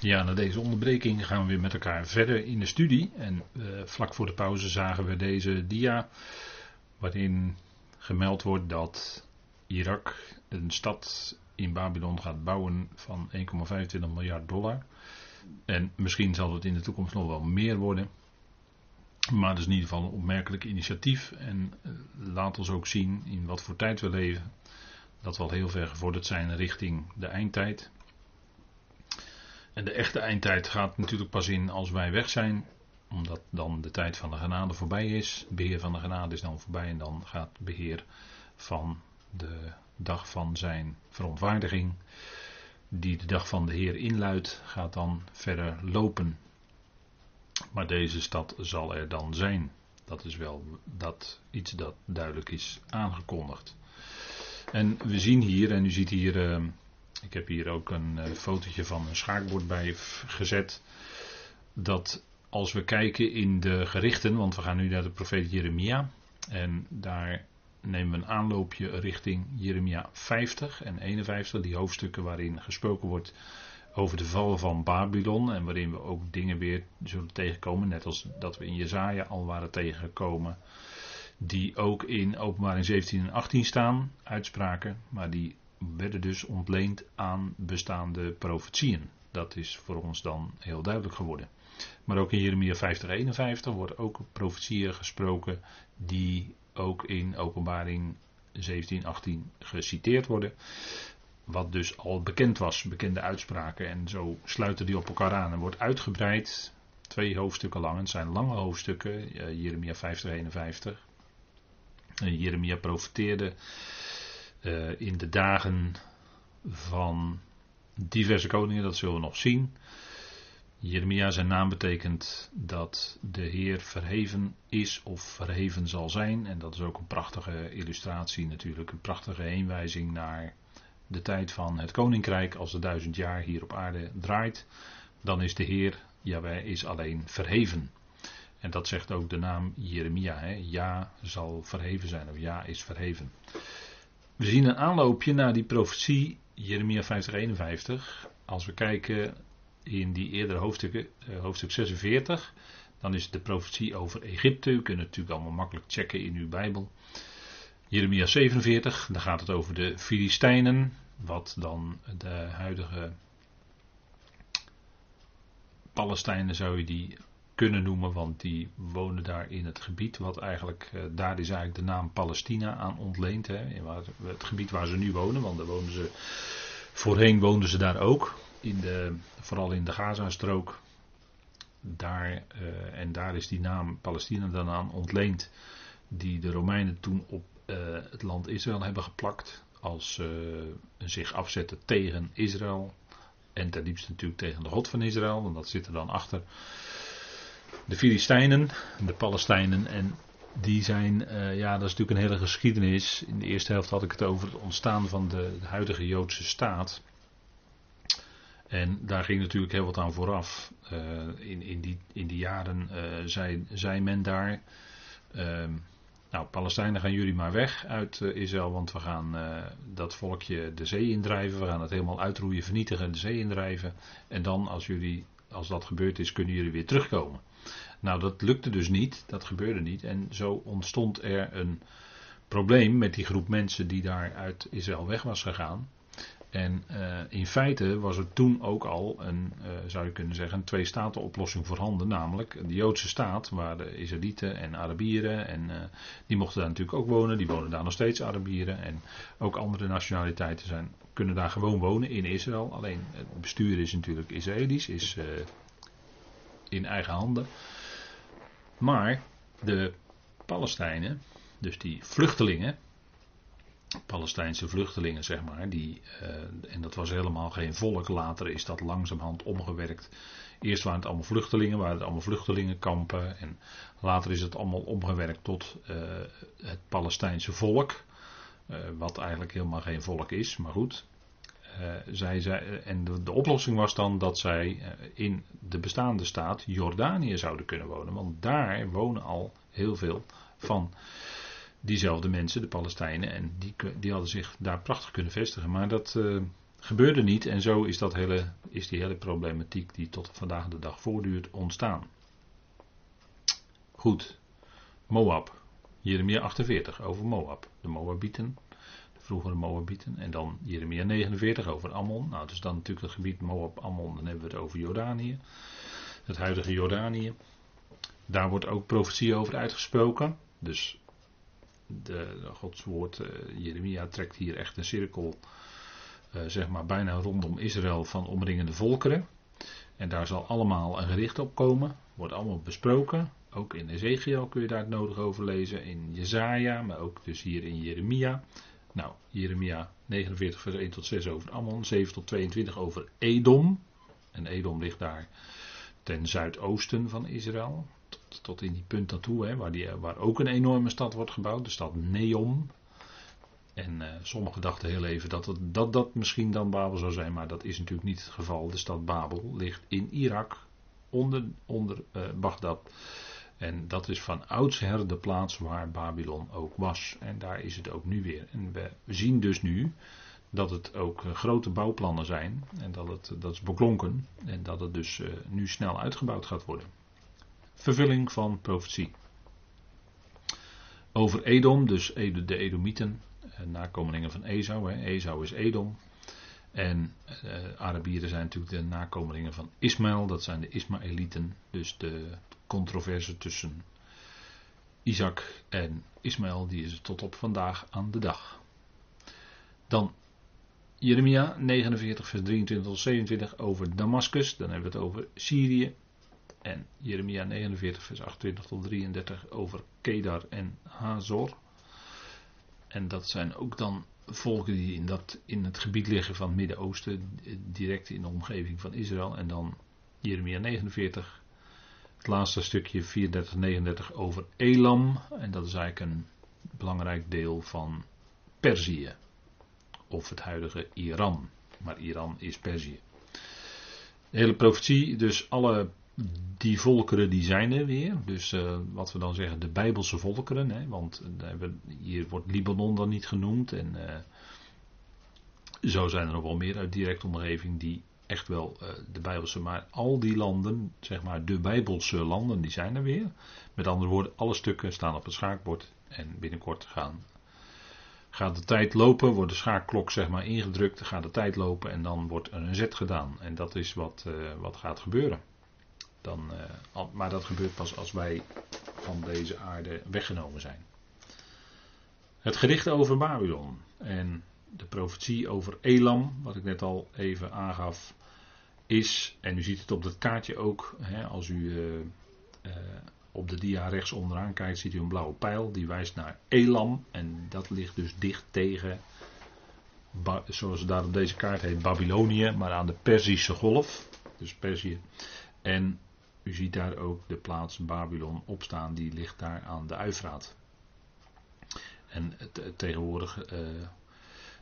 Ja, na deze onderbreking gaan we weer met elkaar verder in de studie. En uh, vlak voor de pauze zagen we deze dia, waarin gemeld wordt dat Irak een stad in Babylon gaat bouwen van 1,25 miljard dollar. En misschien zal het in de toekomst nog wel meer worden. Maar het is in ieder geval een opmerkelijk initiatief. En uh, laat ons ook zien in wat voor tijd we leven. Dat we al heel ver gevorderd zijn richting de eindtijd. En de echte eindtijd gaat natuurlijk pas in als wij weg zijn, omdat dan de tijd van de genade voorbij is. Beheer van de genade is dan voorbij en dan gaat beheer van de dag van zijn verontwaardiging, die de dag van de Heer inluidt, gaat dan verder lopen. Maar deze stad zal er dan zijn. Dat is wel dat, iets dat duidelijk is aangekondigd. En we zien hier, en u ziet hier. Uh, ik heb hier ook een uh, fotootje van een schaakbord bij gezet. Dat als we kijken in de gerichten, want we gaan nu naar de profeet Jeremia. En daar nemen we een aanloopje richting Jeremia 50 en 51, die hoofdstukken waarin gesproken wordt over de val van Babylon. En waarin we ook dingen weer zullen tegenkomen, net als dat we in Jezaja al waren tegengekomen. Die ook in openbaring 17 en 18 staan, uitspraken, maar die werden dus ontleend aan bestaande profetieën. Dat is voor ons dan heel duidelijk geworden. Maar ook in Jeremia 50, 51 wordt ook profetieën gesproken die ook in openbaring 17, 18 geciteerd worden. Wat dus al bekend was, bekende uitspraken. En zo sluiten die op elkaar aan en wordt uitgebreid. Twee hoofdstukken lang. Het zijn lange hoofdstukken. Jeremia 50, 51. Jeremia profeteerde uh, in de dagen van diverse koningen, dat zullen we nog zien. Jeremia zijn naam betekent dat de Heer verheven is of verheven zal zijn. En dat is ook een prachtige illustratie natuurlijk, een prachtige heenwijzing naar de tijd van het koninkrijk. Als de duizend jaar hier op aarde draait, dan is de Heer, Jawel, is alleen verheven. En dat zegt ook de naam Jeremia. Hè? Ja zal verheven zijn, of ja is verheven. We zien een aanloopje naar die profetie, Jeremia 50, 51. Als we kijken in die eerdere hoofdstukken, uh, hoofdstuk 46, dan is het de profetie over Egypte. U kunt het natuurlijk allemaal makkelijk checken in uw Bijbel. Jeremia 47, dan gaat het over de Filistijnen, wat dan de huidige Palestijnen zou je die kunnen noemen, want die wonen daar in het gebied wat eigenlijk, uh, daar is eigenlijk de naam Palestina aan ontleend. Hè, het gebied waar ze nu wonen, want daar wonen ze, voorheen woonden ze daar ook, in de, vooral in de Gazastrook. Daar, uh, en daar is die naam Palestina dan aan ontleend, die de Romeinen toen op uh, het land Israël hebben geplakt, als zich afzetten tegen Israël. En ten diepste natuurlijk tegen de God van Israël, want dat zit er dan achter de Filistijnen, de Palestijnen en die zijn, uh, ja dat is natuurlijk een hele geschiedenis. In de eerste helft had ik het over het ontstaan van de, huidige Joodse staat. En daar ging natuurlijk heel wat aan vooraf. Uh, in, in, die, in die jaren uh, zei, zei men daar, ehm, nou Palestijnen gaan jullie maar weg uit Israël, want we gaan dat volkje de zee indrijven. We gaan het helemaal uitroeien, vernietigen, de zee indrijven. En dan als jullie, als dat gebeurd is, kunnen jullie weer terugkomen. Nou, dat lukte dus niet, dat gebeurde niet. En zo ontstond er een probleem met die groep mensen die daar uit Israël weg was gegaan. En uh, in feite was er toen ook al een, uh, zou je kunnen zeggen, een twee-staten-oplossing voorhanden. Namelijk de Joodse staat, waar de Israëlieten en Arabieren, en uh, die mochten daar natuurlijk ook wonen. Die wonen daar nog steeds, Arabieren. En ook andere nationaliteiten zijn, kunnen daar gewoon wonen in Israël. Alleen het bestuur is natuurlijk Israëlisch, is in eigen handen. Maar de Palestijnen, dus die vluchtelingen, Palestijnse vluchtelingen zeg maar, die, uh, en dat was helemaal geen volk, later is dat langzamerhand omgewerkt. Eerst waren het allemaal vluchtelingen, waren het allemaal vluchtelingenkampen en later is het allemaal omgewerkt tot uh, het Palestijnse volk, uh, wat eigenlijk helemaal geen volk is, maar goed. Zij, zij, en de, oplossing was dan dat zij in de bestaande staat Jordanië zouden kunnen wonen. Want daar wonen al heel veel van diezelfde mensen, de Palestijnen. En die, die hadden zich daar prachtig kunnen vestigen. Maar dat, uh, gebeurde niet en zo is, dat hele, is die hele problematiek die tot vandaag de dag voortduurt ontstaan. Goed, Moab. Jeremia 48 over Moab. De Moabieten, de vroegere Moabieten. En dan Jeremia 49 over Ammon. Nou, dus dan natuurlijk het gebied Moab, Ammon. Dan hebben we het over Jordanië. Het huidige Jordanië. Daar wordt ook profetie over uitgesproken. Dus de, Gods woord, uh, Jeremia trekt hier echt een cirkel, uh, zeg maar bijna rondom Israël van omringende volkeren. En daar zal allemaal een gericht op komen. Wordt allemaal besproken. Ook in Ezekiel kun je daar het nodig over lezen. In Jezaja, maar ook dus hier in Jeremia. Nou, Jeremia 49 vers 1 tot 6 over Ammon. 7 tot 22 over Edom. En Edom ligt daar ten zuidoosten van Israël. Tot, in die punt naartoe, hè, waar, die, waar ook een enorme stad wordt gebouwd. De stad Neom. En uh, sommigen dachten heel even dat, dat dat misschien dan Babel zou zijn. Maar dat is natuurlijk niet het geval. De stad Babel ligt in Irak. Onder, onder uh, Bagdad. En dat is van oudsher de plaats waar Babylon ook was. En daar is het ook nu weer. En we zien dus nu dat het ook eh, grote bouwplannen zijn. En dat, het, dat is beklonken. En dat het dus nu snel uitgebouwd gaat worden. Vervulling van profetie. Over Edom, dus de Edomieten, eh, nakomelingen van Esau. Hè. Is Edom. En uh, Arabieren zijn natuurlijk de nakomelingen van Ismaël, dat zijn de Ismaëlieten. Dus de controverse tussen Isaac en Ismaël, die is tot op vandaag aan de dag. Dan Jeremia 49, vers 23 tot 27 over Damascus. Dan hebben we het over Syrië. En Jeremia 49, vers 28 tot 33 over Kedar en Hazor. En dat zijn ook dan volken die in, dat, in het gebied liggen van het Midden-Oosten, direct in de omgeving van Israël. En dan Jeremia 49, het laatste stukje 34, 39 over Elam. En dat is eigenlijk een belangrijk deel van Perzië. Of het huidige Iran. Maar Iran is Perzië. De hele profetie, dus alle die volkeren die zijn er weer. Dus uh, wat we dan zeggen, de Bijbelse volkeren. Hè, want hier wordt Libanon dan niet genoemd. En uh, zo zijn er nog wel meer uit directe omgeving die echt wel de Bijbelse. Maar al die landen, zeg maar de Bijbelse landen, die zijn er weer. Met andere woorden, alle stukken staan op het schaakbord. En binnenkort gaan, gaat de tijd lopen, wordt de schaakklok zeg maar ingedrukt, gaat de tijd lopen en dan wordt er een zet gedaan. En dat is wat, wat gaat gebeuren. Dan, uh, maar dat gebeurt pas als wij van deze aarde weggenomen zijn. Het gericht over Babylon en de profetie over Elam, wat ik net al even aangaf, is, en u ziet het op dat kaartje ook, hè, als u uh, uh, op de dia rechts onderaan kijkt, ziet u een blauwe pijl, die wijst naar Elam, en dat ligt dus dicht tegen, zoals het daar op deze kaart heet, Babylonië, maar aan de Perzische golf, dus Perzië. En u ziet daar ook de plaats Babylon opstaan, die ligt daar aan de Uifraat. En tegenwoordig, uh,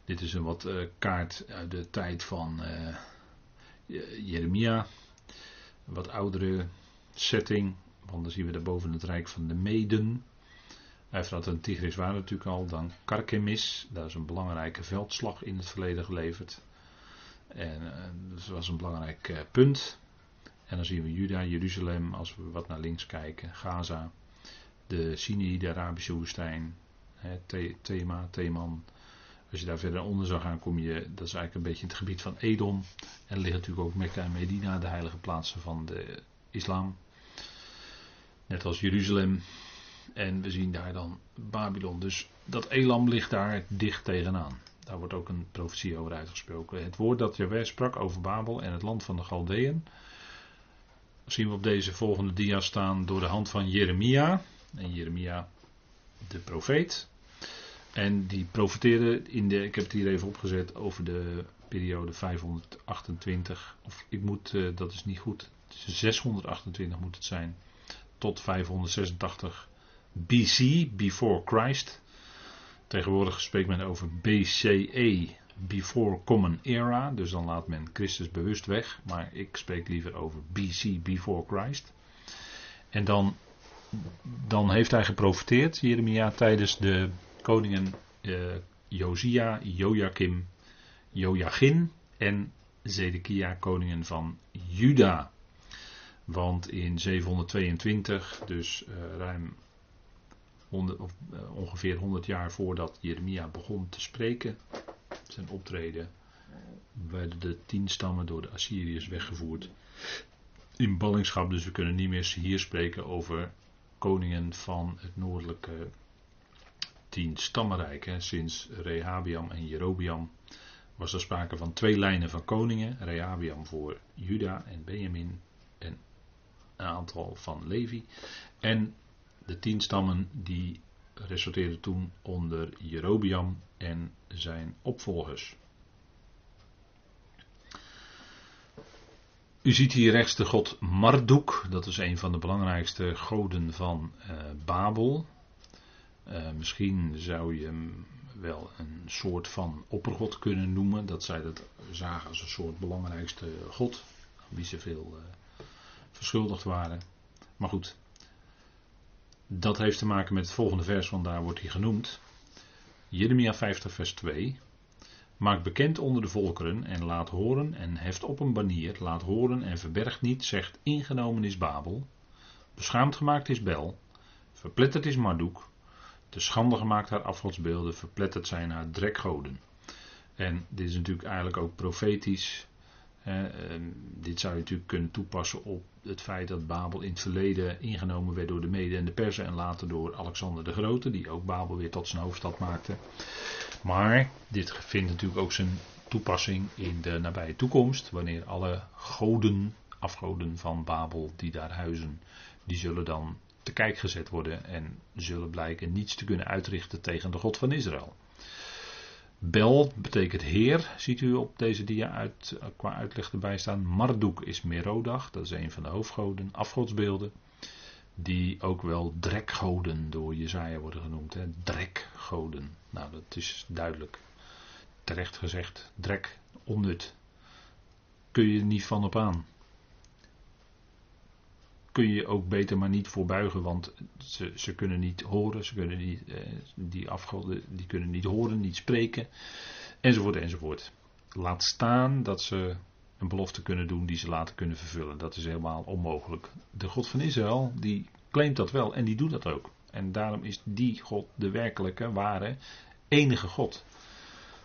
dit is een wat uh, kaart uit de tijd van uh, Jeremia, een wat oudere setting, want dan zien we daarboven het rijk van de Meden. Uifraat en Tigris waren natuurlijk al, dan Karkemis, daar is een belangrijke veldslag in het verleden geleverd. En dat was een belangrijk punt. En dan zien we Juda, Jeruzalem, als we wat naar links kijken, Gaza, de Sinai, de Arabische woestijn, hè, Thema, Theman. Als je daar verder onder zou gaan, kom je, dat is eigenlijk een beetje het gebied van Edom. En liggen natuurlijk ook Mekka en Medina, de heilige plaatsen van de islam. Net als Jeruzalem. En we zien daar dan Babylon. Dus dat Elam ligt daar dicht tegenaan. Daar wordt ook een profetie over uitgesproken. Het woord dat Jaweh sprak over Babel en het land van de Galdeën zien we op deze volgende dia staan door de hand van Jeremia. En Jeremia, de profeet. En die profeteerde in de, ik heb het hier even opgezet, over de periode 528. Of ik moet, uh, dat is niet goed, 628 moet het zijn. Tot 586 BC, before Christ. Tegenwoordig spreekt men over BCE, before common era, dus dan laat men Christus bewust weg, maar ik spreek liever over BC, before Christ. En dan, dan heeft hij geprofiteerd, Jeremia, tijdens de koningen uh, Josia, Joachim, Joachim en Zedekia, koningen van Juda. Want in 722, dus uh, ruim 100, of, uh, ongeveer 100 jaar voordat Jeremia begon te spreken, zijn optreden, werden de tien stammen door de Assyriërs weggevoerd in ballingschap. Dus we kunnen niet meer hier spreken over koningen van het noordelijke tien stammenrijk. Hè. Sinds Rehabiam en Jerobiam was er sprake van twee lijnen van koningen. Rehabiam voor Juda en Benjamin en een aantal van Levi. En de tien stammen die resulteerden toen onder Jerobiam en zijn opvolgers. U ziet hier rechts de god Marduk, dat is een van de belangrijkste goden van uh, Babel. Uh, misschien zou je hem wel een soort van oppergod kunnen noemen. Dat zij dat zagen als een soort belangrijkste god, wie ze veel uh, verschuldigd waren. Maar goed, dat heeft te maken met het volgende vers, want daar wordt hij genoemd. Jeremia 50, vers 2. Maak bekend onder de volkeren en laat horen en heft op een banier, laat horen en verbergt niet, zegt ingenomen is Babel, beschaamd gemaakt is Bel, verpletterd is Marduk, de schande gemaakt haar afgodsbeelden, verpletterd zijn haar drekgoden. En dit is natuurlijk eigenlijk ook profetisch. Hè, dit zou je natuurlijk kunnen toepassen op het feit dat Babel in het verleden ingenomen werd door de Mede en de Persen en later door Alexander de Grote, die ook Babel weer tot zijn hoofdstad maakte. Maar dit vindt natuurlijk ook zijn toepassing in de nabije toekomst, wanneer alle goden, afgoden van Babel die daar huizen, die zullen dan te kijk gezet worden en zullen blijken niets te kunnen uitrichten tegen de God van Israël. Bel betekent heer, ziet u op deze dia uit, qua uitleg erbij staan. Marduk is Merodach, dat is een van de hoofdgoden, afgodsbeelden. Die ook wel drekgoden door Jezaja worden genoemd. Hè? Drekgoden. Nou, dat is duidelijk. Terecht gezegd, drek, onnut. Kun je er niet van op aan kun je ook beter maar niet voor buigen, want ze, ze kunnen niet horen, ze kunnen niet, eh, die afgoden die kunnen niet horen, niet spreken, enzovoort, enzovoort. Laat staan dat ze een belofte kunnen doen die ze later kunnen vervullen. Dat is helemaal onmogelijk. De God van Israël, die claimt dat wel en die doet dat ook. En daarom is die God de werkelijke, ware, enige God.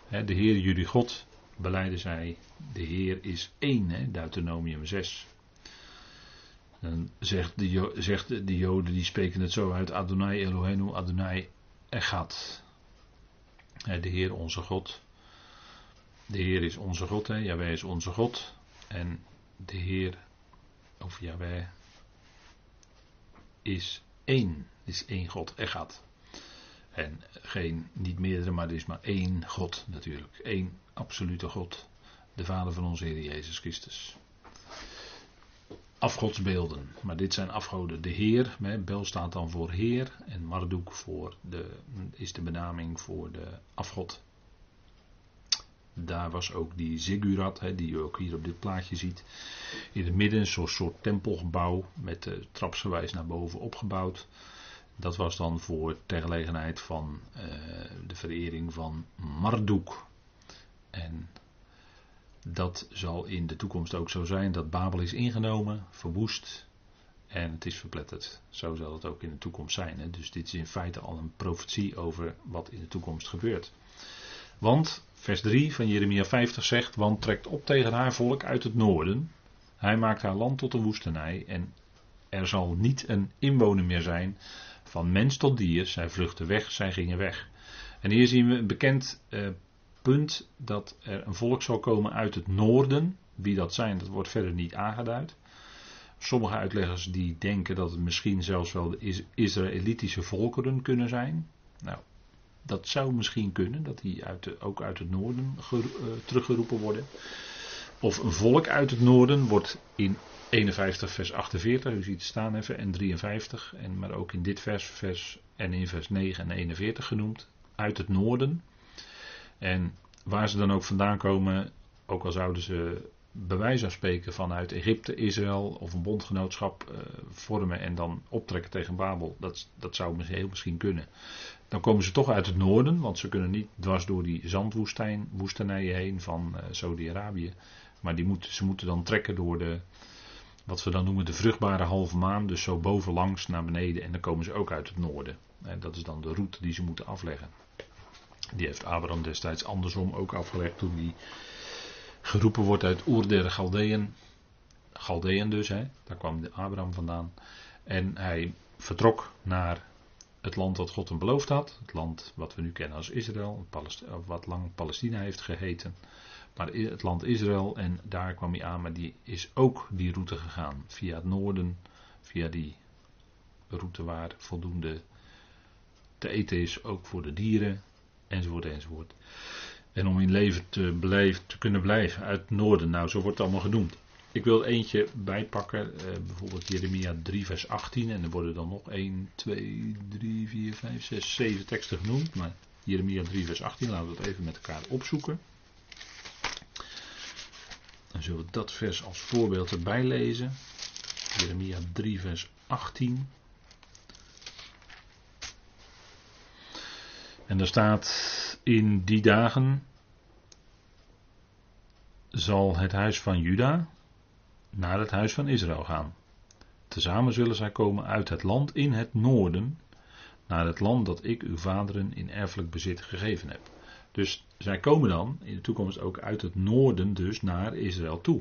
de Heer jullie God, beleiden zij, de Heer is één, he, Deuteronomium 6. Dan zegt de, zegt de Joden, die spreken het zo uit: Adonai Elohenu, Adonai Echad. De Heer onze God. De Heer is onze God, hè? Jaweh is onze God. En de Heer, of Jaweh, is één. Is één God, Echad. En geen, niet meerdere, maar er is maar één God natuurlijk. Eén absolute God. De Vader van onze Heer Jezus Christus afgodsbeelden. Maar dit zijn afgoden. De Heer, Bel staat dan voor Heer en Marduk voor de, is de benaming voor de afgod. Daar was ook die Ziggurat, die je ook hier op dit plaatje ziet. In het midden zo'n soort tempelgebouw met de trapsgewijs naar boven opgebouwd. Dat was dan voor ter gelegenheid van uh, de verering van Marduk. En dat zal in de toekomst ook zo zijn dat Babel is ingenomen, verwoest en het is verpletterd. Zo zal het ook in de toekomst zijn. Hè? Dus dit is in feite al een profetie over wat in de toekomst gebeurt. Want, vers 3 van Jeremia 50 zegt, want trekt op tegen haar volk uit het noorden. Hij maakt haar land tot een woestenij en er zal niet een inwoner meer zijn van mens tot dier. Zij vluchten weg, zij gingen weg. En hier zien we een bekend eh, punt dat er een volk zal komen uit het noorden. Wie dat zijn, dat wordt verder niet aangeduid. Sommige uitleggers die denken dat het misschien zelfs wel de Israëlitische volkeren kunnen zijn. Nou, dat zou misschien kunnen, dat die uit ook uit het noorden uh, teruggeroepen worden. Of een volk uit het noorden wordt in 51 vers 48, u ziet het staan even, en 53, en maar ook in dit vers, vers en in vers 9 en 41 genoemd, uit het noorden. En waar ze dan ook vandaan komen, ook al zouden ze bij wijze spreken vanuit Egypte, Israël of een bondgenootschap uh, vormen en dan optrekken tegen Babel, dat, dat zou heel misschien kunnen. dan komen ze toch uit het noorden, want ze kunnen niet dwars door die zandwoestijn, woestenijen heen van uh, Saudi-Arabië. Maar die ze moeten dan trekken door de, wat we dan noemen de vruchtbare halve maan, dus zo bovenlangs naar beneden. En dan komen ze ook uit het noorden. En dat is dan de route die ze moeten afleggen. Die heeft Abraham destijds andersom ook afgelegd toen hij geroepen wordt uit Oer der Galdeën. Galdeën dus, hè, daar kwam Abraham vandaan. En hij vertrok naar het land dat God hem beloofd had. Het land wat we nu kennen als Israël, wat lang Palestina heeft geheten. Maar het land Israël, en daar kwam hij aan, maar die is ook die route gegaan. Via het noorden, via die route waar voldoende te eten is, ook voor de dieren, enzovoort, enzovoort. En om in leven te, te kunnen blijven uit het noorden, nou zo wordt het allemaal genoemd. Ik wil eentje bijpakken, eh, bijvoorbeeld Jeremia 3 vers 18 en er worden dan nog 1, 2, 3, 4, 5, 6, 7 teksten genoemd. Maar Jeremia 3 vers 18, laten we dat even met elkaar opzoeken. Dan zullen we dat vers als voorbeeld erbij lezen. Jeremia 3 vers 18. En daar staat in die dagen zal het huis van Juda naar het huis van Israël gaan. Tezamen zullen zij komen uit het land in het noorden, naar het land dat ik uw vaderen in erfelijk bezit gegeven heb. Dus zij komen dan in de toekomst ook uit het noorden dus naar Israël toe.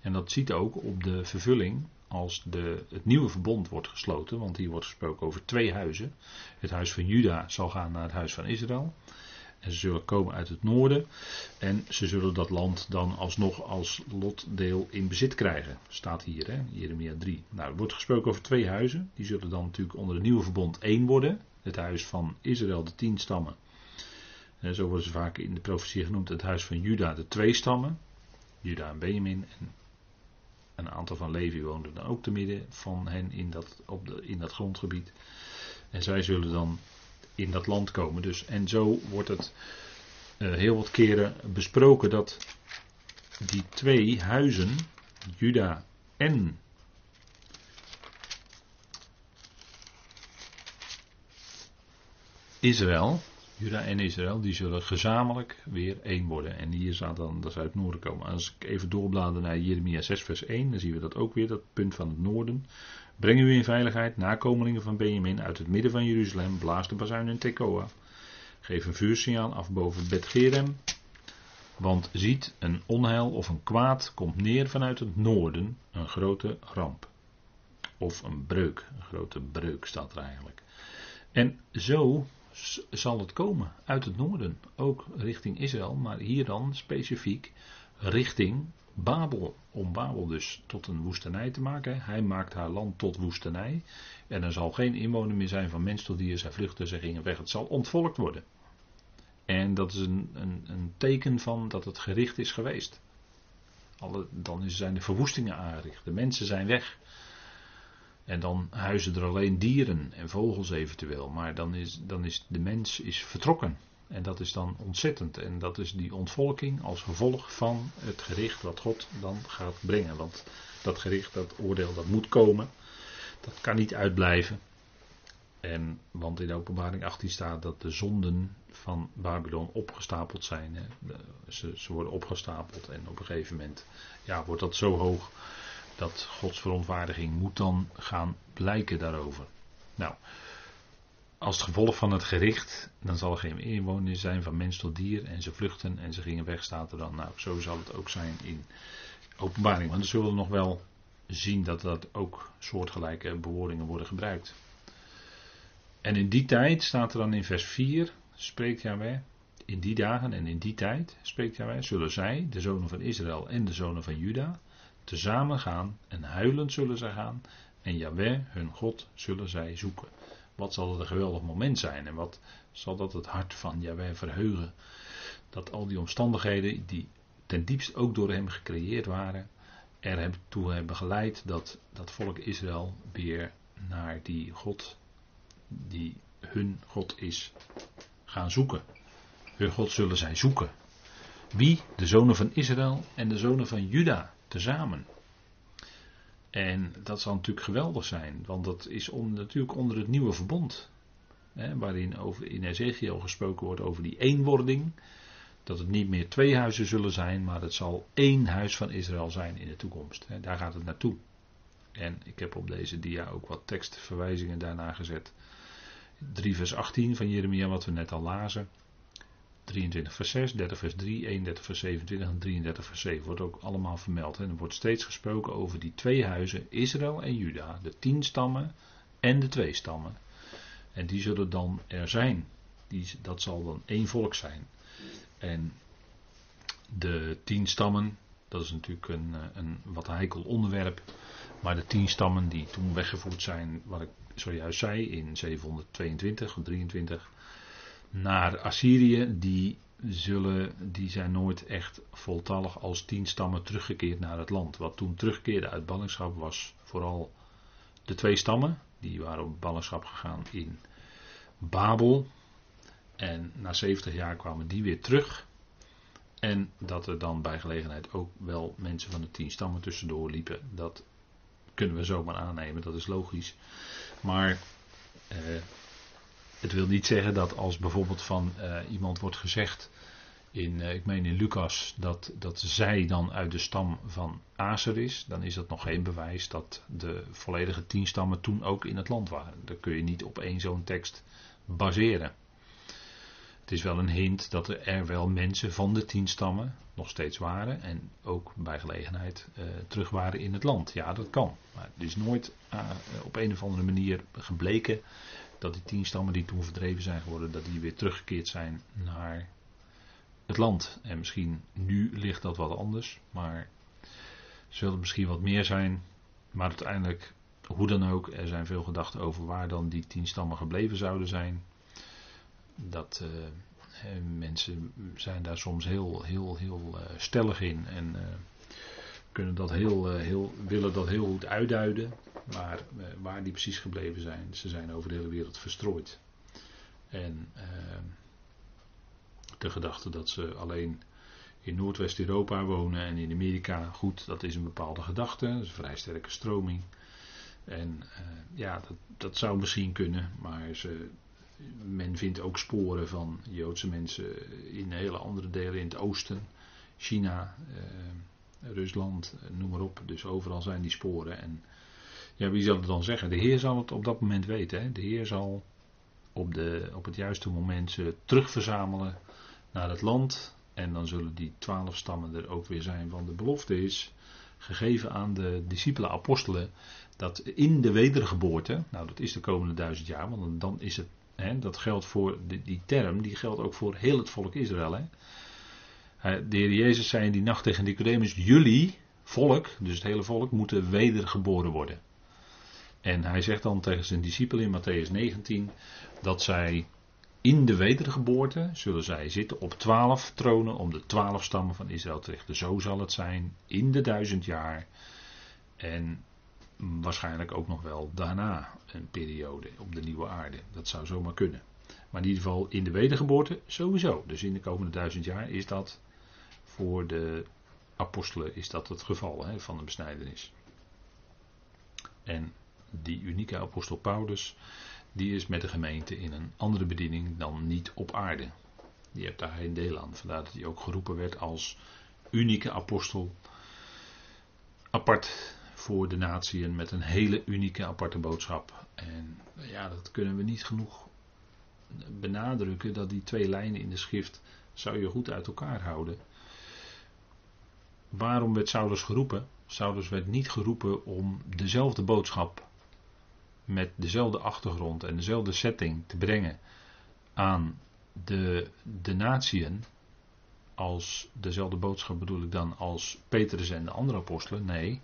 En dat ziet ook op de vervulling als de, het nieuwe verbond wordt gesloten, want hier wordt gesproken over twee huizen. Het huis van Juda zal gaan naar het huis van Israël. En ze zullen komen uit het noorden. En ze zullen dat land dan alsnog als lotdeel in bezit krijgen. Staat hier, hè, Jeremia 3. Nou, er wordt gesproken over twee huizen. Die zullen dan natuurlijk onder het nieuwe verbond één worden. Het huis van Israël, de tien stammen. En zo worden ze vaak in de profetie genoemd. Het huis van Juda, de twee stammen. Juda en Benjamin. En een aantal van Levi woonden dan ook te midden van hen in dat, op de, in dat grondgebied. En zij zullen dan in dat land komen. Dus, en zo wordt het uh, heel wat keren besproken dat die twee huizen, Juda en Israël, Juda en Israël, die zullen gezamenlijk weer één worden. En hier staat dan dat ze uit het noorden komen. Als ik even doorblader naar Jeremia 6 vers 1, dan zien we dat ook weer, dat punt van het noorden. Breng u in veiligheid, nakomelingen van Benjamin, uit het midden van Jeruzalem, blaas de bazuin in Tekoa. Geef een vuursignaal af boven Bet-Gerem. Want ziet, een onheil of een kwaad komt neer vanuit het noorden, een grote ramp. Of een breuk, een grote breuk staat er eigenlijk. En zo zal het komen uit het noorden, ook richting Israël, maar hier dan specifiek richting Babel, om Babel dus tot een woestenij te maken. Hij maakt haar land tot woestenij. En er zal geen inwoner meer zijn van mens tot dier. Zij vluchten, zij gingen weg. Het zal ontvolkt worden. En dat is een, een, een teken van dat het gericht is geweest. Alle, dan zijn de verwoestingen aangericht. De mensen zijn weg. En dan huizen er alleen dieren en vogels eventueel. Maar dan is, dan is de mens is vertrokken. En dat is dan ontzettend. En dat is die ontvolking als gevolg van het gericht wat God dan gaat brengen. Want dat gericht, dat oordeel, dat moet komen. Dat kan niet uitblijven. En, want in de openbaring 18 staat dat de zonden van Babylon opgestapeld zijn. Hè. Ze, ze, worden opgestapeld en op een gegeven moment ja, wordt dat zo hoog dat Gods verontwaardiging moet dan gaan blijken daarover. Nou, als gevolg van het gericht, dan zal er geen inwoner zijn van mens tot dier en ze vluchten en ze gingen weg, staat er dan. Nou, zo zal het ook zijn in openbaring. Want we zullen nog wel zien dat dat ook soortgelijke bewoordingen worden gebruikt. En in die tijd staat er dan in vers 4, spreekt Yahweh, in die dagen en in die tijd, spreekt Yahweh, zullen zij, de zonen van Israël en de zonen van Juda, tezamen gaan en huilend zullen zij gaan en Yahweh, hun God, zullen zij zoeken. Wat zal het een geweldig moment zijn en wat zal dat het hart van Jaweh verheugen. Dat al die omstandigheden die ten diepst ook door hem gecreëerd waren, er toe hebben geleid dat dat volk Israël weer naar die God, die hun God is, gaan zoeken. Hun God zullen zij zoeken. Wie? De zonen van Israël en de zonen van Juda tezamen. En dat zal natuurlijk geweldig zijn, want dat is natuurlijk onder het nieuwe verbond. hè, waarin over, in Ezekiel gesproken wordt over die eenwording. Dat het niet meer twee huizen zullen zijn, maar het zal één huis van Israël zijn in de toekomst. Hè, daar gaat het naartoe. En ik heb op deze dia ook wat tekstverwijzingen daarna gezet. 3 vers 18 van Jeremia, wat we net al lazen. 23 vers 6, 30 vers 3, 31 vers 27 en 33 vers 7 wordt ook allemaal vermeld. En er wordt steeds gesproken over die twee huizen, Israël en Juda, de tien stammen en de twee stammen. En die zullen dan er zijn. Die, dat zal dan één volk zijn. En de tien stammen, dat is natuurlijk een, eh, een wat heikel onderwerp. Maar de tien stammen die toen weggevoerd zijn, wat ik zojuist zei, in 722 of 23 naar Assyrië, die, zullen, die zijn nooit echt voltallig als tien stammen teruggekeerd naar het land. Wat toen terugkeerde uit ballingschap was vooral de twee stammen, die waren op ballingschap gegaan in Babel. En na 70 jaar kwamen die weer terug. En dat er dan bij gelegenheid ook wel mensen van de tien stammen tussendoor liepen, dat kunnen we zomaar aannemen, dat is logisch. Maar eh, het wil niet zeggen dat als bijvoorbeeld van eh, iemand wordt gezegd, in, eh, ik meen in Lucas, dat, dat zij dan uit de stam van Aser is, dan is dat nog geen bewijs dat de volledige tien stammen toen ook in het land waren. Dat kun je niet op één zo'n tekst baseren. Het is wel een hint dat er wel mensen van de tien stammen nog steeds waren en ook bij gelegenheid uh, terug waren in het land. Ja, dat kan. Maar het is nooit op een of andere manier gebleken dat die tien stammen die toen verdreven zijn geworden, dat die weer teruggekeerd zijn naar het land. En misschien nu ligt dat wat anders, maar zullen misschien wat meer zijn. Maar uiteindelijk, hoe dan ook, er zijn veel gedachten over waar dan die tien stammen gebleven zouden zijn. Dat uh, mensen zijn daar soms heel, heel, heel uh, stellig in en kunnen dat heel, heel, willen dat heel goed uitduiden. Maar waar die precies gebleven zijn, ze zijn over de hele wereld verstrooid. En de gedachte dat ze alleen in Noordwest-Europa wonen en in Amerika, goed, dat is een bepaalde gedachte, dat is een vrij sterke stroming. En uh, ja, dat, dat, zou misschien kunnen, maar ze, men vindt ook sporen van Joodse mensen in hele andere delen in het oosten, China, uh, Rusland, noem maar op. Dus overal zijn die sporen. En ja, wie zal het dan zeggen? De Heer zal het op dat moment weten. Hè? De Heer zal op, de, op het juiste moment ze terugverzamelen naar het land. En dan zullen die twaalf stammen er ook weer zijn. Want de belofte is gegeven aan de discipelen, apostelen. Dat in de wedergeboorte, nou dat is de komende duizend jaar, want dan is het, hè, dat geldt voor die, term, die geldt ook voor heel het volk Israël. Hè. De Heer Jezus zei in die nacht tegen Nicodemus, jullie, volk, dus het hele volk, moeten wedergeboren worden. En hij zegt dan tegen zijn discipelen in Matthäus 19 dat zij in de wedergeboorte zullen zij zitten op twaalf tronen om de twaalf stammen van Israël te richten. Zo zal het zijn in de duizend jaar. En waarschijnlijk ook nog wel daarna een periode op de nieuwe aarde. Dat zou zomaar kunnen. Maar in ieder geval in de wedergeboorte sowieso. Dus in de komende duizend jaar is dat voor de apostelen is dat het geval hè, van de besnijdenis. En die unieke apostel Paulus die is met de gemeente in een andere bediening dan niet op aarde. Die heeft daar geen deel aan. Vandaar dat hij ook geroepen werd als unieke apostel. Apart voor de natieën met een hele unieke aparte boodschap. En ja, dat kunnen we niet genoeg benadrukken. Dat die twee lijnen in de schrift zou je goed uit elkaar houden. Waarom werd Saulus geroepen? Saulus werd niet geroepen om dezelfde boodschap met dezelfde achtergrond en dezelfde setting te brengen aan de, de natieën, als dezelfde boodschap bedoel ik dan als Petrus en de andere apostelen, nee.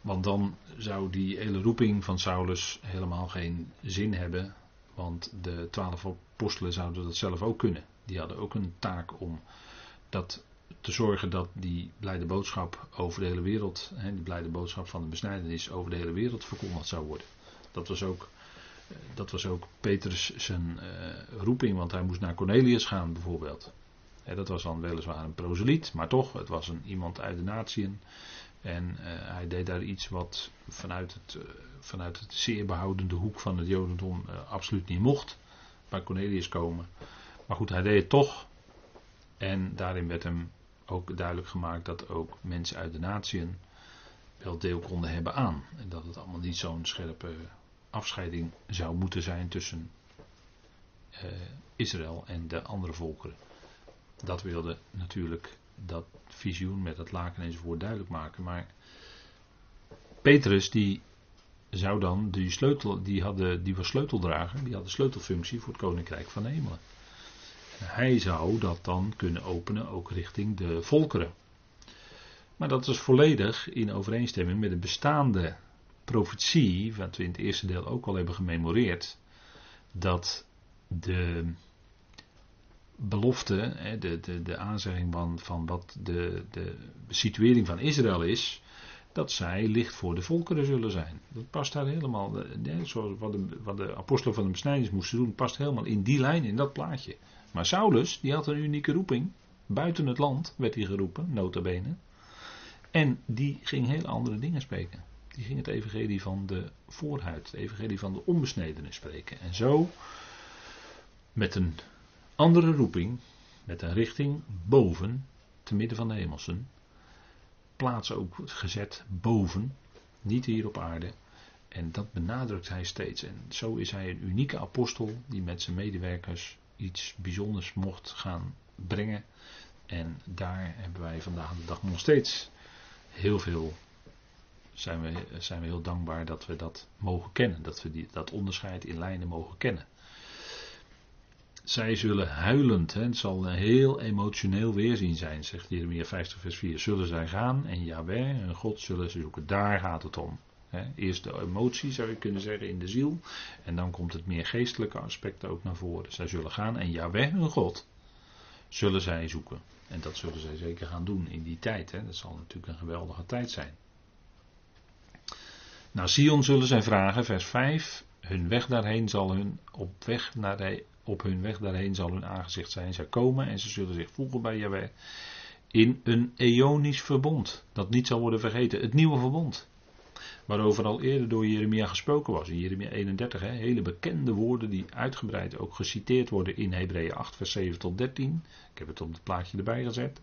Want dan zou die hele roeping van Saulus helemaal geen zin hebben, want de twaalf apostelen zouden dat zelf ook kunnen. Die hadden ook een taak om dat te zorgen dat die blijde boodschap over de hele wereld, hè, die blijde boodschap van de besnijdenis over de hele wereld verkondigd zou worden. Dat was ook, eh, dat was ook Petrus zijn uh, roeping, want hij moest naar Cornelius gaan bijvoorbeeld. dat was dan weliswaar een proseliet, maar toch, het was een, iemand uit de natieën En hij deed daar iets wat vanuit het, vanuit het zeer behoudende hoek van het Jodendom absoluut niet mocht. Bij Cornelius komen. Maar goed, hij deed het toch. En daarin werd hem ook duidelijk gemaakt dat ook mensen uit de natieën wel deel konden hebben aan. En dat het allemaal niet zo'n scherpe afscheiding zou moeten zijn tussen uh, Israël en de andere volkeren. Dat wilde natuurlijk dat visioen met het laken enzovoort duidelijk maken. Maar Petrus die zou dan die sleutel, die, hadden, die was sleuteldrager, die had de sleutelfunctie voor het koninkrijk van de hemelen. Hij zou dat dan kunnen openen ook richting de volkeren. Maar dat is volledig in overeenstemming met de bestaande profetie, wat we in het eerste deel ook al hebben gememoreerd, dat de belofte, de, de, de aanzegging van, van wat de, de situering van Israël is, dat zij licht voor de volkeren zullen zijn. Dat past daar helemaal, zoals wat de, wat de apostelen van de besnijdenis moesten doen, past helemaal in die lijn, in dat plaatje. Maar Saulus, die had een unieke roeping. Buiten het land werd hij geroepen, nota bene. En die ging heel andere dingen spreken. Die ging het evangelie van de voorhuid, het evangelie van de onbesnedenen spreken. En zo, met een andere roeping, met een richting boven, te midden van de hemelsen, plaats ook gezet boven, niet hier op aarde. En dat benadrukt hij steeds. En zo is hij een unieke apostel die met zijn medewerkers iets bijzonders mocht gaan brengen. En daar hebben wij vandaag de dag nog steeds heel veel. Zijn we, zijn we heel dankbaar dat we dat mogen kennen. Dat we die, dat onderscheid in lijnen mogen kennen. Zij zullen huilend, hè, het zal een heel emotioneel weerzien zijn, zegt Jeremia 50 vers 4. Zullen zij gaan en Yahweh, hun God, zullen ze zoeken. Daar gaat het om. Eerst de emotie zou je kunnen zeggen in de ziel. En dan komt het meer geestelijke aspect ook naar voren. Zij zullen gaan en Yahweh hun God zullen zij zoeken. En dat zullen zij zeker gaan doen in die tijd. Hè. Dat zal natuurlijk een geweldige tijd zijn. Nou, Sion zullen zij vragen, vers 5. Hun weg daarheen zal hun op, weg naar op hun weg daarheen zal hun aangezicht zijn. Zij komen en ze zullen zich voegen bij Yahweh in een eonisch verbond. Dat niet zal worden vergeten. Het nieuwe verbond. Waarover al eerder door Jeremia gesproken was. In Jeremia 31, hè, hele bekende woorden die uitgebreid ook geciteerd worden in Hebreeën 8, vers 7 tot 13. Ik heb het op het plaatje erbij gezet.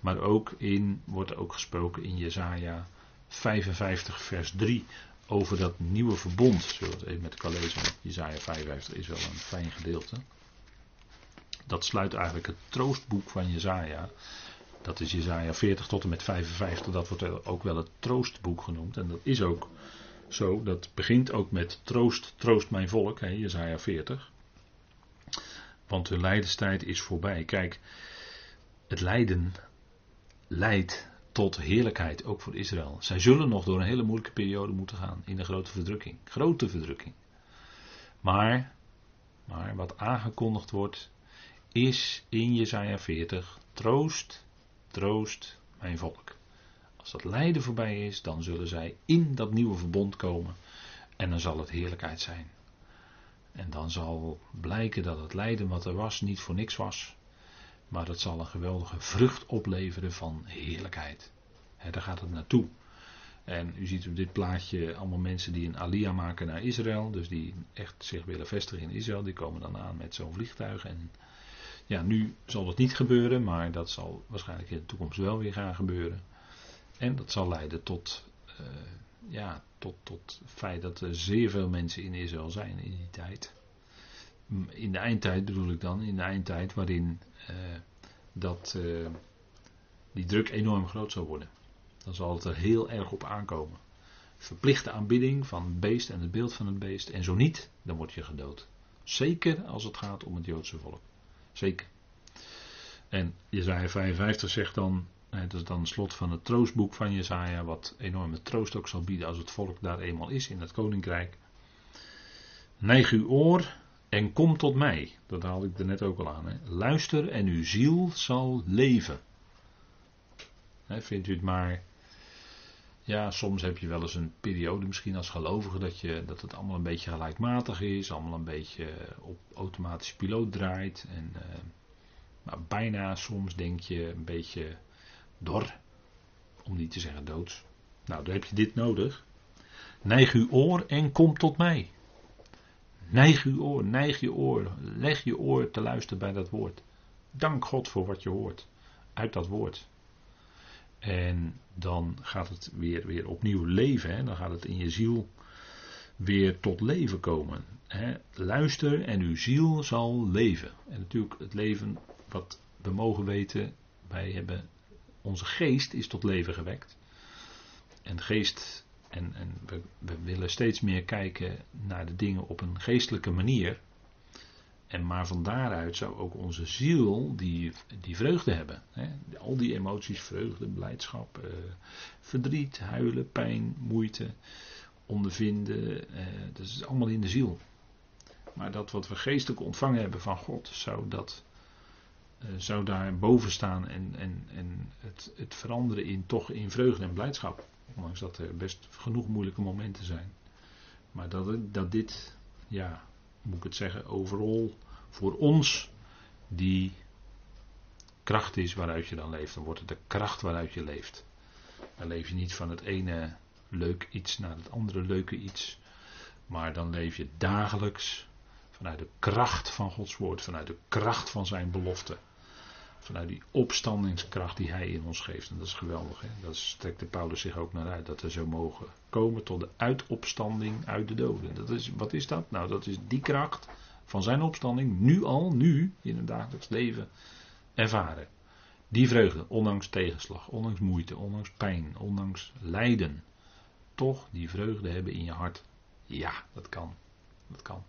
Maar ook in, wordt ook gesproken in Jesaja 55, vers 3 over dat nieuwe verbond. Zullen we even met elkaar lezen, Jezaja 55 is wel een fijn gedeelte. Dat sluit eigenlijk het troostboek van Jezaja. Dat is Jezaja 40 tot en met 55. Dat wordt ook wel het troostboek genoemd. En dat is ook zo. Dat begint ook met troost, troost mijn volk. Hè, Jezaja 40. Want hun lijdenstijd is voorbij. Kijk, het lijden leidt tot heerlijkheid, ook voor Israël. Zij zullen nog door een hele moeilijke periode moeten gaan in de grote verdrukking. Grote verdrukking. Maar, maar wat aangekondigd wordt, is in Jezaja 40 troost troost mijn volk. Als dat lijden voorbij is, dan zullen zij in dat nieuwe verbond komen en dan zal het heerlijkheid zijn. En dan zal blijken dat het lijden wat er was niet voor niks was, maar dat zal een geweldige vrucht opleveren van heerlijkheid. daar gaat het naartoe. En u ziet op dit plaatje allemaal mensen die een alia maken naar Israël, dus die echt zich willen vestigen in Israël, die komen dan aan met zo'n vliegtuig en ja, nu zal dat niet gebeuren, maar dat zal waarschijnlijk in de toekomst wel weer gaan gebeuren. En dat zal leiden tot, uh, ja, tot, tot het feit dat er zeer veel mensen in Israël zijn in die tijd. In de eindtijd bedoel ik dan, in de eindtijd waarin uh, dat, uh, die druk enorm groot zal worden. Dan zal het er heel erg op aankomen. Verplichte aanbidding van het beest en het beeld van het beest. En zo niet, dan word je gedood. Zeker als het gaat om het Joodse volk. Zeker. En Jezaja 55 zegt dan, dat is dan het slot van het troostboek van Jezaja, wat enorme troost ook zal bieden als het volk daar eenmaal is in het koninkrijk. Neig uw oor en kom tot mij. Dat haalde ik er net ook al aan. Hè. Luister en uw ziel zal leven. Vindt u het maar. Ja, soms heb je wel eens een periode, misschien als gelovige, dat, je, dat het allemaal een beetje gelijkmatig is, allemaal een beetje op automatische piloot draait. En, maar bijna soms denk je een beetje dor, om niet te zeggen doods. Nou, dan heb je dit nodig. Neig uw oor en kom tot mij. Neig uw oor, neig je oor, leg je oor te luisteren bij dat woord. Dank God voor wat je hoort uit dat woord. En dan gaat het weer, weer opnieuw leven. Hè? Dan gaat het in je ziel weer tot leven komen. Hè? Luister en uw ziel zal leven. En natuurlijk het leven wat we mogen weten. Wij hebben, onze geest is tot leven gewekt. En geest, en, en we, we willen steeds meer kijken naar de dingen op een geestelijke manier. En maar van daaruit zou ook onze ziel die, die vreugde hebben. Hè? Al die emoties, vreugde, blijdschap, eh, verdriet, huilen, pijn, moeite, ondervinden. Eh, dat is allemaal in de ziel. Maar dat wat we geestelijk ontvangen hebben van God, zou, dat, eh, zou daar boven staan en, en, en het, het veranderen in toch in vreugde en blijdschap. Ondanks dat er best genoeg moeilijke momenten zijn. Maar dat, dat dit, ja, moet ik het zeggen, overal voor ons die kracht is waaruit je dan leeft. Dan wordt het de kracht waaruit je leeft. Dan leef je niet van het ene leuk iets naar het andere leuke iets. Maar dan leef je dagelijks vanuit de kracht van Gods woord, vanuit de kracht van zijn belofte. Vanuit die opstandingskracht die hij in ons geeft. En dat is geweldig. Hè? Dat strekt de Paulus zich ook naar uit. Dat we zo mogen komen tot de uitopstanding uit de doden. Dat is, wat is dat? Nou, dat is die kracht van zijn opstanding. Nu al, nu, in het dagelijks leven ervaren. Die vreugde, ondanks tegenslag, ondanks moeite, ondanks pijn, ondanks lijden. Toch die vreugde hebben in je hart. Ja, dat kan. Dat kan.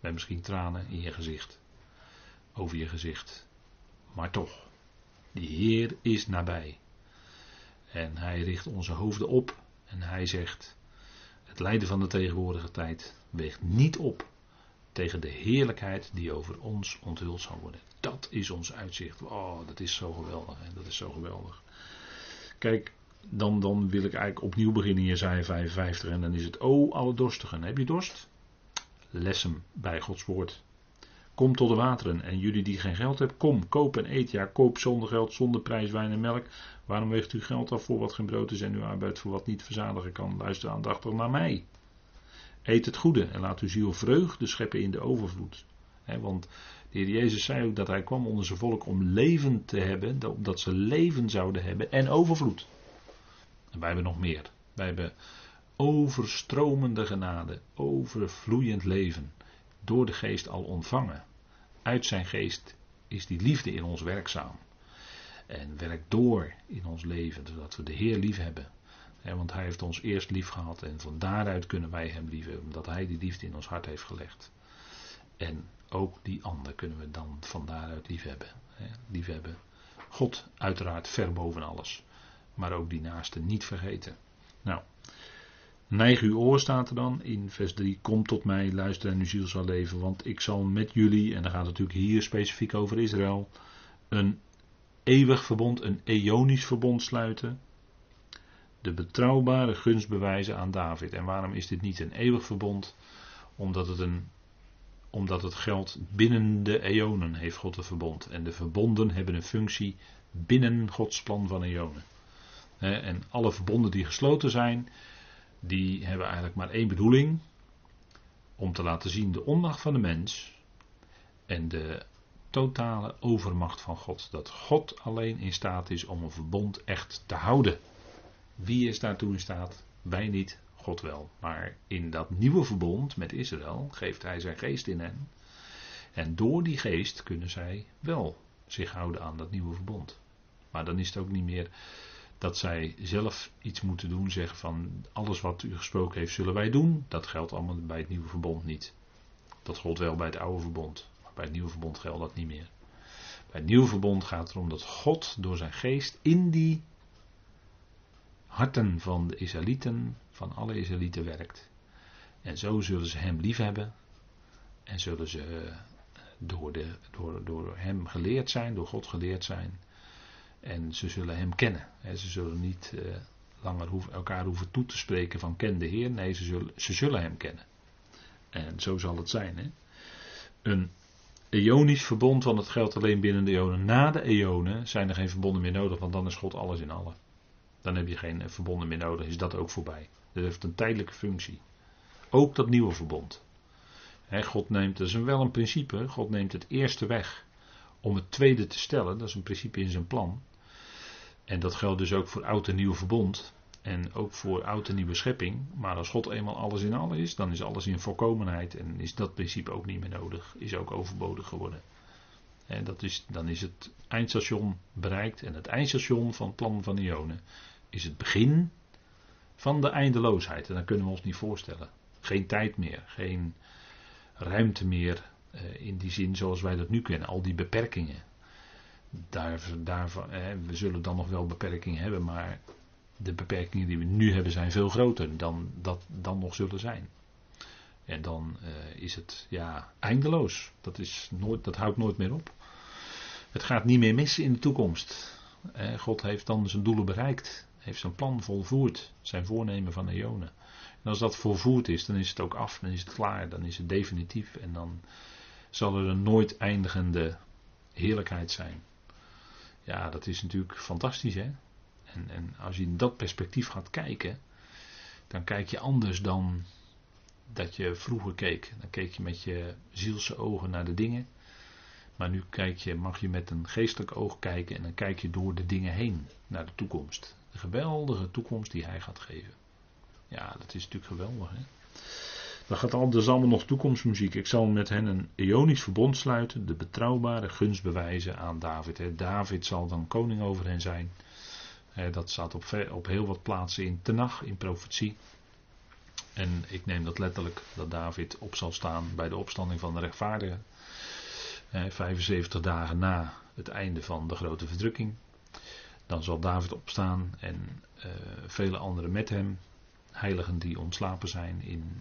Met misschien tranen in je gezicht. Over je gezicht. Maar toch, die Heer is nabij. En hij richt onze hoofden op en hij zegt: Het lijden van de tegenwoordige tijd weegt niet op tegen de heerlijkheid die over ons onthuld zal worden. Dat is ons uitzicht. Oh, dat is zo geweldig. Hè? Dat is zo geweldig. Kijk, dan, dan wil ik eigenlijk opnieuw beginnen in Jezaja 55 en dan is het, oh alle dorstigen, heb je dorst? Les hem bij Gods woord. Kom tot de wateren. En jullie die geen geld hebben, kom, koop en eet. Ja, koop zonder geld, zonder prijs, wijn en melk. Waarom weegt u geld af voor wat geen brood is en uw arbeid voor wat niet verzadigen kan? Luister aandachtig naar mij. Eet het goede en laat uw ziel vreugde scheppen in de overvloed. want de Heer Jezus zei ook dat hij kwam onder zijn volk om leven te hebben, dat ze leven zouden hebben en overvloed. En wij hebben nog meer. Wij hebben overstromende genade, overvloeiend leven, door de geest al ontvangen uit zijn geest is die liefde in ons werkzaam. En werkt door in ons leven, zodat we de Heer lief hebben. want Hij heeft ons eerst lief gehad en van daaruit kunnen wij Hem lief hebben, omdat Hij die liefde in ons hart heeft gelegd. En ook die ander kunnen we dan van daaruit lief hebben. lief hebben. God uiteraard ver boven alles, maar ook die naaste niet vergeten. Nou, Neig uw oor staat er dan in vers 3. Kom tot mij, luister en uw ziel zal leven. Want ik zal met jullie, en dan gaat het natuurlijk hier specifiek over Israël, een eeuwig verbond, een eonisch verbond sluiten. De betrouwbare gunst bewijzen aan David. En waarom is dit niet een eeuwig verbond? Omdat het, een, omdat het geldt binnen de eonen heeft God een verbond. En de verbonden hebben een functie binnen Gods plan van eonen. En alle verbonden die gesloten zijn, die hebben eigenlijk maar één bedoeling. Om te laten zien de onmacht van de mens en de totale overmacht van God. Dat God alleen in staat is om een verbond echt te houden. Wie is daartoe in staat? Wij niet, God wel. Maar in dat nieuwe verbond met Israël geeft hij zijn geest in hen. En door die geest kunnen zij wel zich houden aan dat nieuwe verbond. Maar dan is het ook niet meer dat zij zelf iets moeten doen, zeggen van alles wat u gesproken heeft zullen wij doen. Dat geldt allemaal bij het nieuwe verbond niet. Dat gold wel bij het oude verbond, maar bij het nieuwe verbond geldt dat niet meer. Bij het nieuwe verbond gaat het erom dat God door zijn geest in die harten van de Israëlieten, van alle Israëlieten werkt. En zo zullen ze hem liefhebben en zullen ze eh, door, de, door, door hem geleerd zijn, door God geleerd zijn. En ze zullen hem kennen. Ze zullen niet uh, langer elkaar hoeven toe te spreken van ken de Heer. Nee, ze zullen, ze zullen hem kennen. En zo zal het zijn. Hè? Een eonisch verbond, want het geldt alleen binnen de eonen. Na de eonen zijn er geen verbonden meer nodig, want dan is God alles in allen. Dan heb je geen verbonden meer nodig, is dat ook voorbij. Dat heeft een tijdelijke functie. Ook dat nieuwe verbond. God neemt, dat is wel een principe, God neemt het eerste weg om het tweede te stellen. Dat is een principe in zijn plan. En dat geldt dus ook voor oud en nieuw verbond. En ook voor oud en nieuwe schepping. Maar als God eenmaal alles in alles is, dan is alles in volkomenheid. En is dat principe ook niet meer nodig. Is ook overbodig geworden. En dat is, dan is het eindstation bereikt. En het eindstation van het plan van Ionen is het begin van de eindeloosheid. En dat kunnen we ons niet voorstellen. Geen tijd meer, geen ruimte meer in die zin zoals wij dat nu kennen. Al die beperkingen. Daar, daarvan, we zullen dan nog wel beperkingen hebben, maar de beperkingen die we nu hebben zijn veel groter dan dat dan nog zullen zijn. En dan uh, is het ja, eindeloos. Dat, is nooit, dat houdt nooit meer op. Het gaat niet meer mis in de toekomst. Eh, God heeft dan zijn doelen bereikt. Heeft zijn plan volvoerd. Zijn voornemen van eonen. En als dat volvoerd is, dan is het ook af. Dan is het klaar. Dan is het definitief. En dan zal er een nooit eindigende heerlijkheid zijn. Ja, dat is natuurlijk fantastisch hè. En, en als je in dat perspectief gaat kijken, dan kijk je anders dan dat je vroeger keek. Dan keek je met je zielse ogen naar de dingen. Maar nu kijk je, mag je met een geestelijk oog kijken en dan kijk je door de dingen heen naar de toekomst. De geweldige toekomst die hij gaat geven. Ja, dat is natuurlijk geweldig. Hè? Gaat al, dus allemaal nog toekomstmuziek. Ik zal met hen een eonisch verbond sluiten, de betrouwbare gunst bewijzen aan David. Hè. David zal dan koning over hen zijn. dat staat op, op heel wat plaatsen in Tenach, in profetie. En ik neem dat letterlijk dat David op zal staan bij de opstanding van de rechtvaardigen. 75 dagen na het einde van de grote verdrukking. Dan zal David opstaan en uh, vele anderen met hem. Heiligen die ontslapen zijn in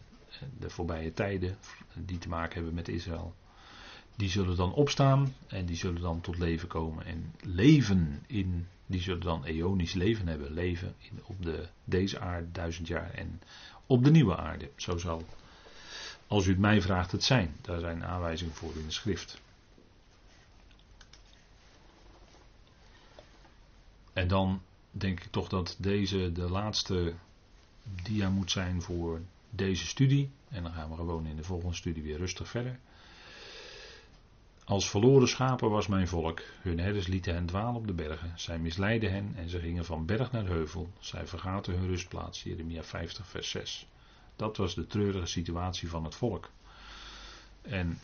de voorbije tijden, die te maken hebben met Israël. Die zullen dan opstaan en die zullen dan tot leven komen. En leven in, die zullen dan eonisch leven hebben. Leven op de, deze aarde duizend jaar en op de nieuwe aarde. Zo zal, als u het mij vraagt, het zijn. Daar zijn aanwijzingen voor in de schrift. En dan denk ik toch dat deze de laatste dia moet zijn voor deze studie. En dan gaan we gewoon in de volgende studie weer rustig verder. Als verloren schapen was mijn volk. Hun herders lieten hen dwalen op de bergen. Zij misleidden hen en ze gingen van berg naar heuvel. Zij vergaten hun rustplaats. Jeremia 50, vers 6. Dat was de treurige situatie van het volk. En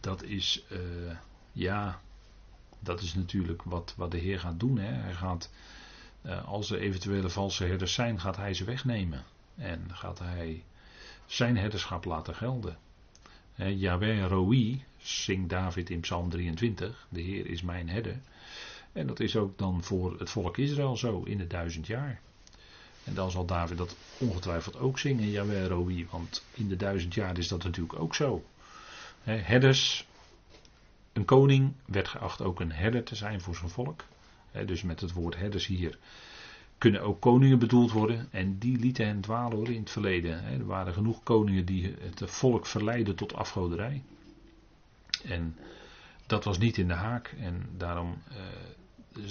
dat is, uh, ja, dat is natuurlijk wat, wat de Heer gaat doen. Hè. Hij gaat, uh, als er eventuele valse herders zijn, gaat hij ze wegnemen. En gaat hij zijn herderschap laten gelden. Yahweh Roi, zingt David in Psalm 23, de Heer is mijn herder. En dat is ook dan voor het volk Israël zo in de duizend jaar. En dan zal David dat ongetwijfeld ook zingen, Yahweh Roi, want in de duizend jaar is dat natuurlijk ook zo. herders, een koning werd geacht ook een herder te zijn voor zijn volk. dus met het woord herders hier kunnen ook koningen bedoeld worden. En die lieten hen dwalen in het verleden. Er waren genoeg koningen die het volk verleiden tot afgoderij. En dat was niet in de haak. En daarom eh,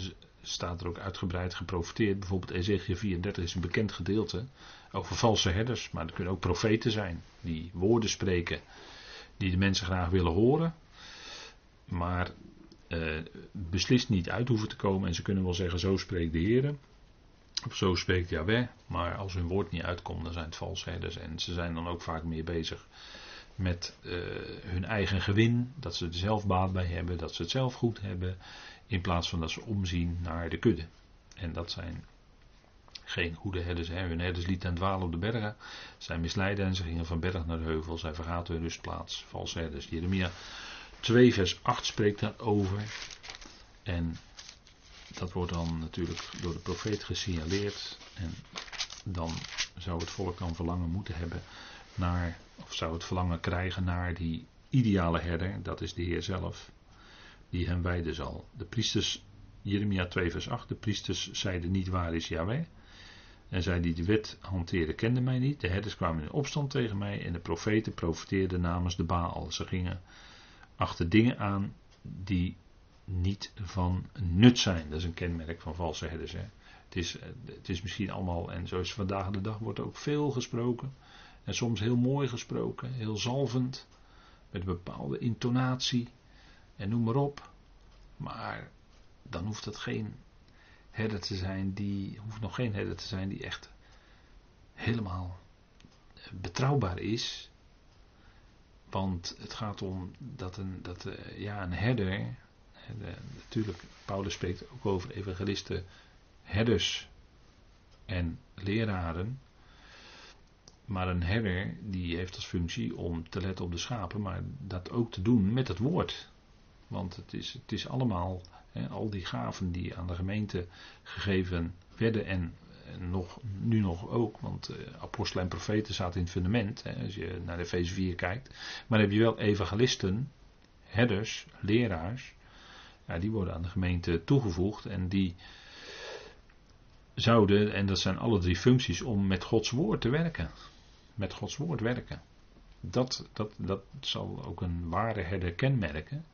staat er ook uitgebreid geprofiteerd. Bijvoorbeeld Ezekiel 34 is een bekend gedeelte over valse herders. Maar er kunnen ook profeten zijn die woorden spreken die de mensen graag willen horen. Maar uh, beslist niet uit hoeven te komen. En ze kunnen wel zeggen, zo spreekt de Heer. Of zo spreekt Yahweh, maar als hun woord niet uitkomt, dan zijn het valsherders. En ze zijn dan ook vaak meer bezig met uh, hun eigen gewin, dat ze er zelf baat bij hebben, dat ze het zelf goed hebben, in plaats van dat ze omzien naar de kudde. En dat zijn geen goede herders. Hè. Hun herders lieten hen dwalen op de bergen, zij misleiden en ze gingen van berg naar de heuvel, zij vergaten hun rustplaats, valsherders. Jeremia 2 vers 8 spreekt daarover. En dat wordt dan natuurlijk door de profeet gesignaleerd. En dan zou het volk dan verlangen moeten hebben naar, of zou het verlangen krijgen naar die ideale herder, dat is de Heer zelf, die hem wijden zal. De priesters, Jeremia 2 vers 8, de priesters zeiden niet waar is Yahweh. En zij die de wet hanteerden kenden mij niet. De herders kwamen in opstand tegen mij en de profeten profeteerden namens de Baal. Ze gingen achter dingen aan die niet van nut zijn. Dat is een kenmerk van valse herders. Hè? Het is, het is misschien allemaal, en zoals vandaag de dag wordt ook veel gesproken. En soms heel mooi gesproken, heel zalvend, met een bepaalde intonatie en noem maar op. Maar dan hoeft dat geen herder te zijn die, hoeft nog geen herder te zijn die echt helemaal betrouwbaar is. Want het gaat om dat een, dat, eh, ja, een herder, natuurlijk, Paulus spreekt ook over evangelisten, herders en leraren. Maar een herder die heeft als functie om te letten op de schapen, maar dat ook te doen met het woord. Want het is, het is allemaal, al die gaven die aan de gemeente gegeven werden en, nog, nu nog ook, want uh, apostelen en profeten zaten in het fundament, hè, als je naar de Efeze 4 kijkt. Maar dan heb je wel evangelisten, herders, leraars, ja, die worden aan de gemeente toegevoegd en die zouden, en dat zijn alle drie functies, om met Gods woord te werken. Met Gods woord werken. Dat, dat, dat zal ook een ware herder kenmerken.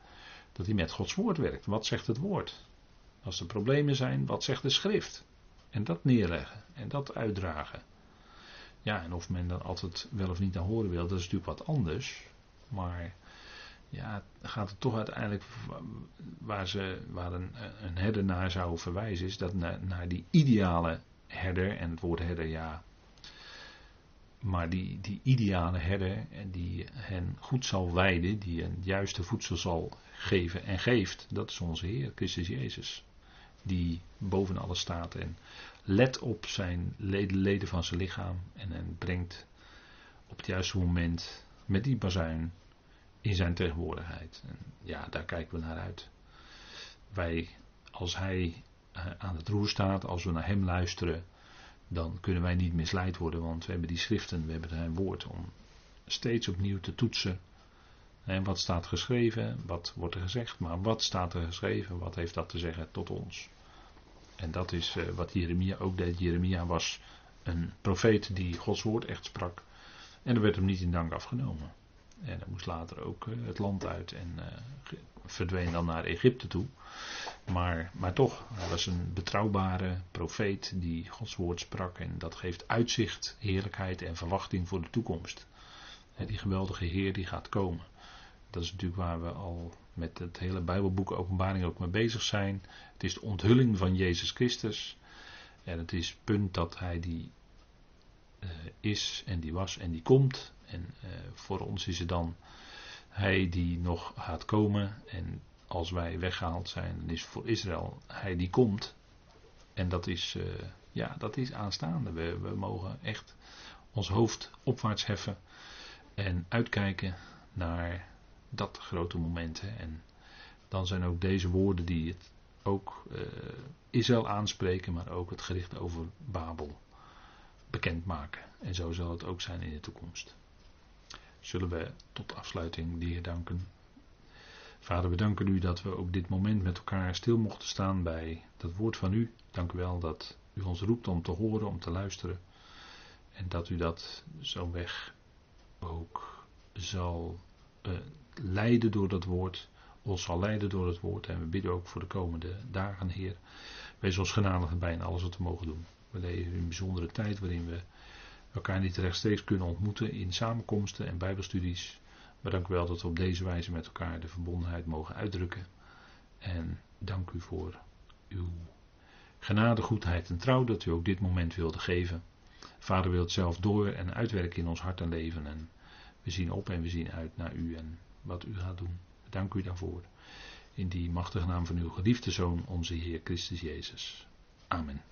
Dat hij met Gods woord werkt. Wat zegt het woord? Als er problemen zijn, wat zegt de schrift? En dat neerleggen en dat uitdragen. Ja, en of men dan altijd wel of niet naar horen wil, dat is natuurlijk wat anders. Maar ja, gaat het toch uiteindelijk waar, ze, waar een, een herder naar zou verwijzen, is dat naar, die ideale herder, en het woord herder ja, maar die, die ideale herder, die hen goed zal wijden, die een juiste voedsel zal geven en geeft, dat is onze Heer, Christus Jezus. Die boven alles staat en let op zijn leden, van zijn lichaam en hen brengt op het juiste moment met die bazuin in zijn tegenwoordigheid. En ja, daar kijken we naar uit. Wij, als hij eh, aan het roer staat, als we naar hem luisteren, dan kunnen wij niet misleid worden, want we hebben die schriften, we hebben zijn woord om steeds opnieuw te toetsen. En wat staat geschreven, wat wordt er gezegd, maar wat staat er geschreven, wat heeft dat te zeggen tot ons? En dat is uh, wat Jeremia ook deed. Jeremia was een profeet die Gods woord echt sprak. En er werd hem niet in dank afgenomen. En hij moest later ook uh, het land uit en uh, verdween dan naar Egypte toe. Maar, maar toch, hij was een betrouwbare profeet die Gods woord sprak. En dat geeft uitzicht, heerlijkheid en verwachting voor de toekomst. Die geweldige Heer die gaat komen. Dat is natuurlijk waar we al met het hele Bijbelboek Openbaring ook mee bezig zijn. Het is de onthulling van Jezus Christus. En het is het punt dat hij die uh, is en die was en die komt. En uh, voor ons is het dan hij die nog gaat komen. En als wij weggehaald zijn, dan is voor Israël hij die komt. En dat is, uh, ja, dat is aanstaande. We, we mogen echt ons hoofd opwaarts heffen en uitkijken naar dat grote moment. En dan zijn ook deze woorden die het ook uh, Israël aanspreken, maar ook het gericht over Babel bekendmaken. En zo zal het ook zijn in de toekomst. Zullen we tot afsluiting de Heer danken. Vader, we danken u dat we ook dit moment met elkaar stil mochten staan bij dat woord van u. Dank u wel dat u ons roept om te horen, om te luisteren. En dat u dat zo'n weg ook zal uh, leiden door dat woord. Ons zal leiden door het woord. En we bidden ook voor de komende dagen, Heer. Wees ons genadig bij in alles wat we mogen doen. We leven in een bijzondere tijd waarin we elkaar niet rechtstreeks kunnen ontmoeten in samenkomsten en bijbelstudies. Maar dank u wel dat we op deze wijze met elkaar de verbondenheid mogen uitdrukken. En dank u voor uw genade, goedheid en trouw dat u ook dit moment wilde geven. Vader wil het zelf door en uitwerken in ons hart en leven. En we zien op en we zien uit naar u en wat u gaat doen. Dank u daarvoor. In die machtige naam van uw geliefde Zoon, onze Heer Christus Jezus. Amen.